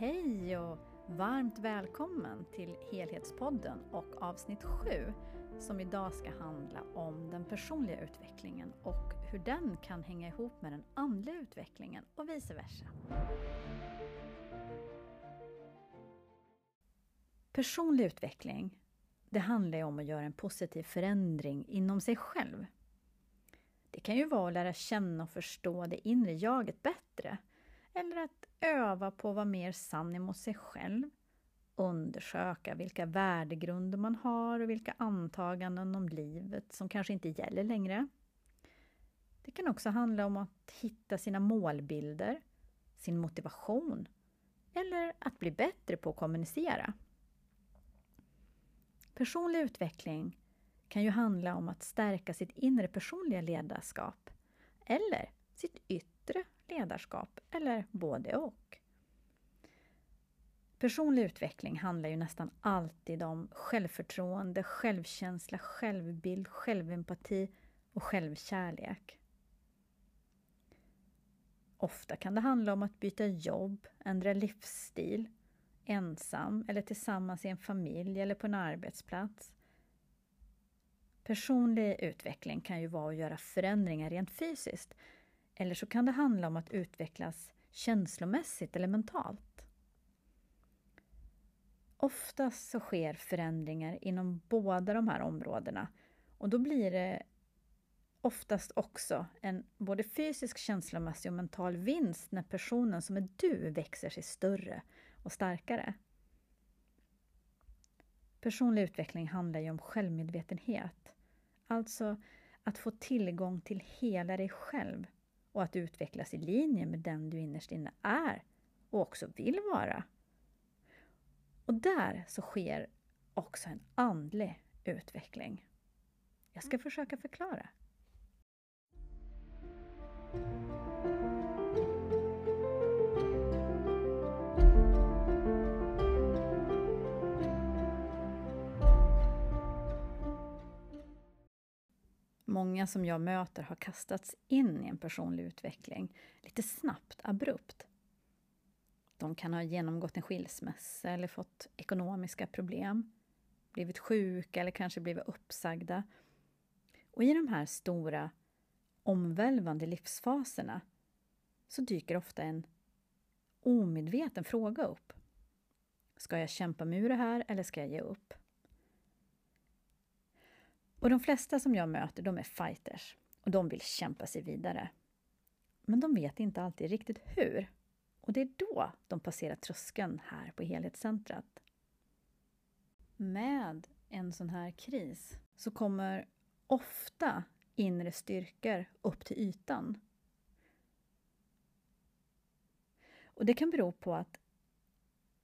Hej och varmt välkommen till Helhetspodden och avsnitt 7 som idag ska handla om den personliga utvecklingen och hur den kan hänga ihop med den andliga utvecklingen och vice versa. Personlig utveckling, det handlar ju om att göra en positiv förändring inom sig själv. Det kan ju vara att lära känna och förstå det inre jaget bättre eller att öva på att vara mer sann emot sig själv, undersöka vilka värdegrunder man har och vilka antaganden om livet som kanske inte gäller längre. Det kan också handla om att hitta sina målbilder, sin motivation eller att bli bättre på att kommunicera. Personlig utveckling kan ju handla om att stärka sitt inre personliga ledarskap eller sitt yttre ledarskap eller både och. Personlig utveckling handlar ju nästan alltid om självförtroende, självkänsla, självbild, självempati och självkärlek. Ofta kan det handla om att byta jobb, ändra livsstil, ensam eller tillsammans i en familj eller på en arbetsplats. Personlig utveckling kan ju vara att göra förändringar rent fysiskt eller så kan det handla om att utvecklas känslomässigt eller mentalt. Oftast så sker förändringar inom båda de här områdena och då blir det oftast också en både fysisk, känslomässig och mental vinst när personen som är du växer sig större och starkare. Personlig utveckling handlar ju om självmedvetenhet, alltså att få tillgång till hela dig själv och att utvecklas i linje med den du innerst inne är och också vill vara. Och där så sker också en andlig utveckling. Jag ska försöka förklara. Många som jag möter har kastats in i en personlig utveckling lite snabbt, abrupt. De kan ha genomgått en skilsmässa eller fått ekonomiska problem, blivit sjuka eller kanske blivit uppsagda. Och i de här stora, omvälvande livsfaserna så dyker ofta en omedveten fråga upp. Ska jag kämpa mig ur det här eller ska jag ge upp? Och de flesta som jag möter, de är fighters och de vill kämpa sig vidare. Men de vet inte alltid riktigt hur. Och det är då de passerar tröskeln här på helhetscentret. Med en sån här kris så kommer ofta inre styrkor upp till ytan. Och det kan bero på att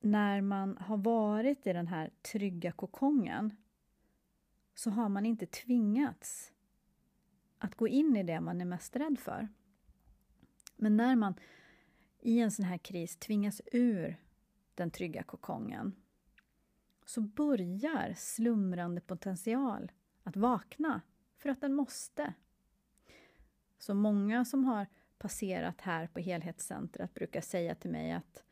när man har varit i den här trygga kokongen så har man inte tvingats att gå in i det man är mest rädd för. Men när man i en sån här kris tvingas ur den trygga kokongen så börjar slumrande potential att vakna för att den måste. Så många som har passerat här på helhetscentret brukar säga till mig att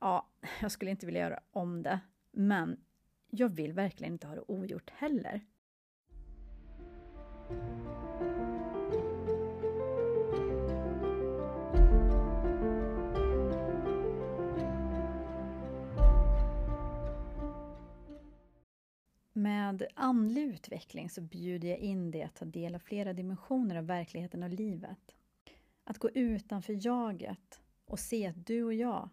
ja, jag skulle inte vilja göra om det, men jag vill verkligen inte ha det ogjort heller. Med andlig utveckling så bjuder jag in dig att ta del av flera dimensioner av verkligheten och livet. Att gå utanför jaget och se att du och jag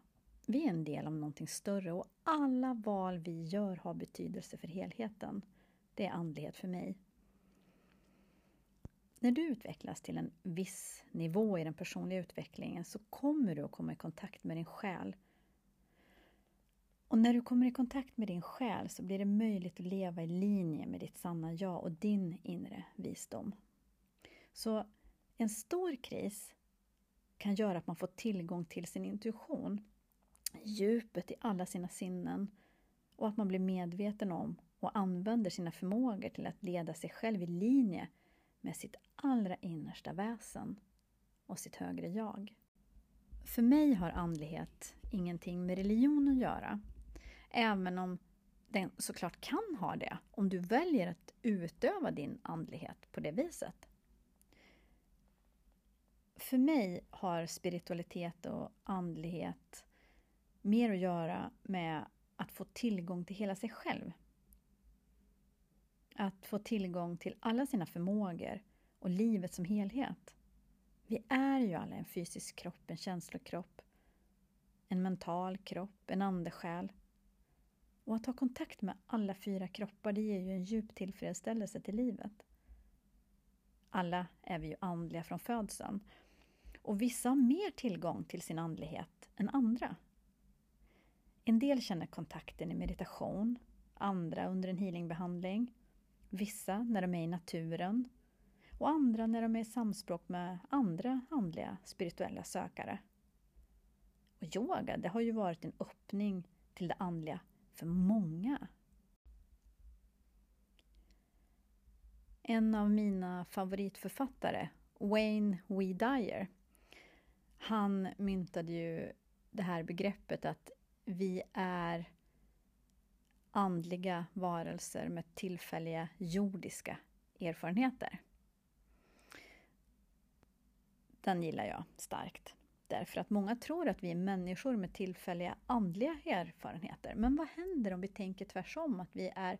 vi är en del av någonting större och alla val vi gör har betydelse för helheten. Det är andlighet för mig. När du utvecklas till en viss nivå i den personliga utvecklingen så kommer du att komma i kontakt med din själ. Och när du kommer i kontakt med din själ så blir det möjligt att leva i linje med ditt sanna jag och din inre visdom. Så en stor kris kan göra att man får tillgång till sin intuition djupet i alla sina sinnen och att man blir medveten om och använder sina förmågor till att leda sig själv i linje med sitt allra innersta väsen och sitt högre jag. För mig har andlighet ingenting med religion att göra. Även om den såklart kan ha det om du väljer att utöva din andlighet på det viset. För mig har spiritualitet och andlighet mer att göra med att få tillgång till hela sig själv. Att få tillgång till alla sina förmågor och livet som helhet. Vi är ju alla en fysisk kropp, en känslokropp, en mental kropp, en andesjäl. Och att ha kontakt med alla fyra kroppar, det ger ju en djup tillfredsställelse till livet. Alla är vi ju andliga från födseln. Och vissa har mer tillgång till sin andlighet än andra. En del känner kontakten i meditation, andra under en healingbehandling, vissa när de är i naturen och andra när de är i samspråk med andra andliga spirituella sökare. Och yoga, det har ju varit en öppning till det andliga för många. En av mina favoritförfattare, Wayne W. Dyer, han myntade ju det här begreppet att vi är andliga varelser med tillfälliga jordiska erfarenheter. Den gillar jag starkt. Därför att många tror att vi är människor med tillfälliga andliga erfarenheter. Men vad händer om vi tänker tvärsom, att vi är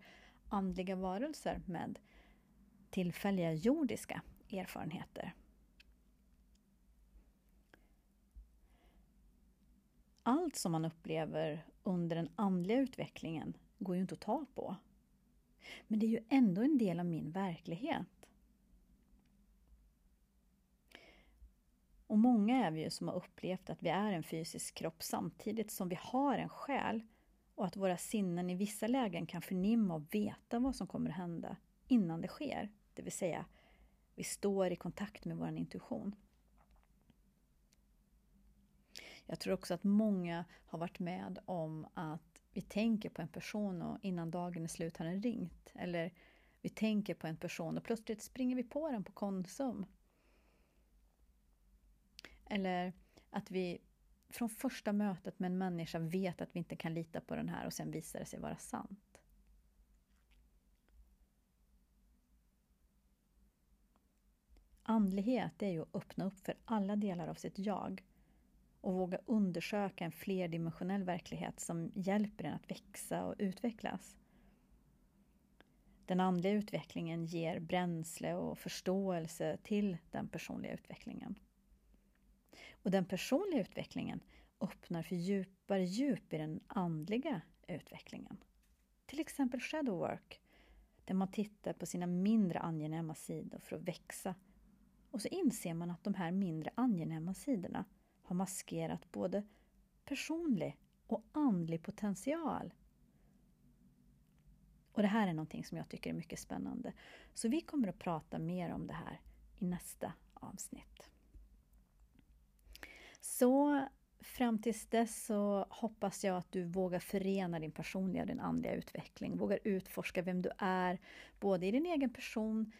andliga varelser med tillfälliga jordiska erfarenheter? Allt som man upplever under den andliga utvecklingen går ju inte att ta på. Men det är ju ändå en del av min verklighet. Och många är vi ju som har upplevt att vi är en fysisk kropp samtidigt som vi har en själ och att våra sinnen i vissa lägen kan förnimma och veta vad som kommer att hända innan det sker. Det vill säga, vi står i kontakt med vår intuition. Jag tror också att många har varit med om att vi tänker på en person och innan dagen är slut har den ringt. Eller vi tänker på en person och plötsligt springer vi på den på Konsum. Eller att vi från första mötet med en människa vet att vi inte kan lita på den här och sen visar det sig vara sant. Andlighet är ju att öppna upp för alla delar av sitt jag och våga undersöka en flerdimensionell verklighet som hjälper en att växa och utvecklas. Den andliga utvecklingen ger bränsle och förståelse till den personliga utvecklingen. Och den personliga utvecklingen öppnar för djupare djup i den andliga utvecklingen. Till exempel shadow work, där man tittar på sina mindre angenäma sidor för att växa. Och så inser man att de här mindre angenäma sidorna har maskerat både personlig och andlig potential. Och det här är någonting som jag tycker är mycket spännande. Så vi kommer att prata mer om det här i nästa avsnitt. Så fram tills dess så hoppas jag att du vågar förena din personliga och din andliga utveckling. Vågar utforska vem du är, både i din egen person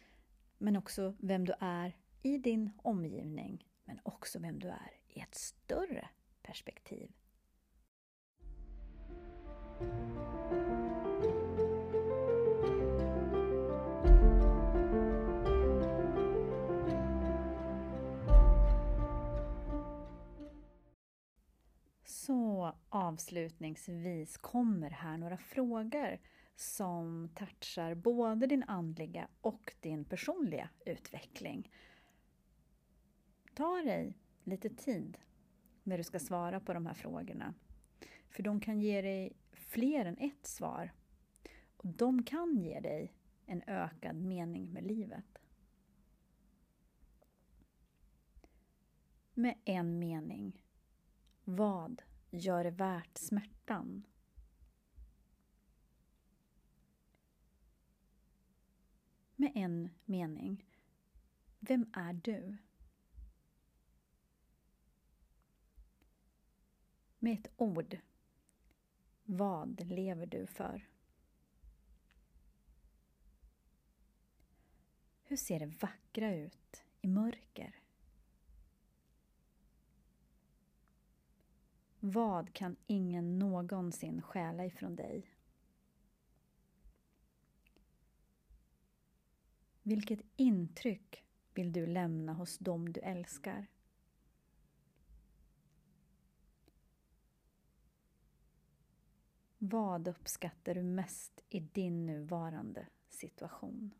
men också vem du är i din omgivning, men också vem du är i ett större perspektiv. Så avslutningsvis kommer här några frågor som touchar både din andliga och din personliga utveckling. Ta dig lite tid när du ska svara på de här frågorna. För de kan ge dig fler än ett svar. Och de kan ge dig en ökad mening med livet. Med en mening. Vad gör det värt smärtan? Med en mening. Vem är du? Med ett ord. Vad lever du för? Hur ser det vackra ut i mörker? Vad kan ingen någonsin stjäla ifrån dig? Vilket intryck vill du lämna hos dem du älskar? Vad uppskattar du mest i din nuvarande situation?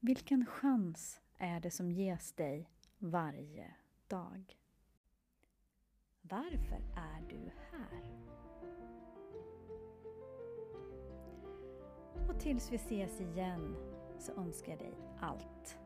Vilken chans är det som ges dig varje dag? Varför är du här? Och tills vi ses igen så önskar jag dig allt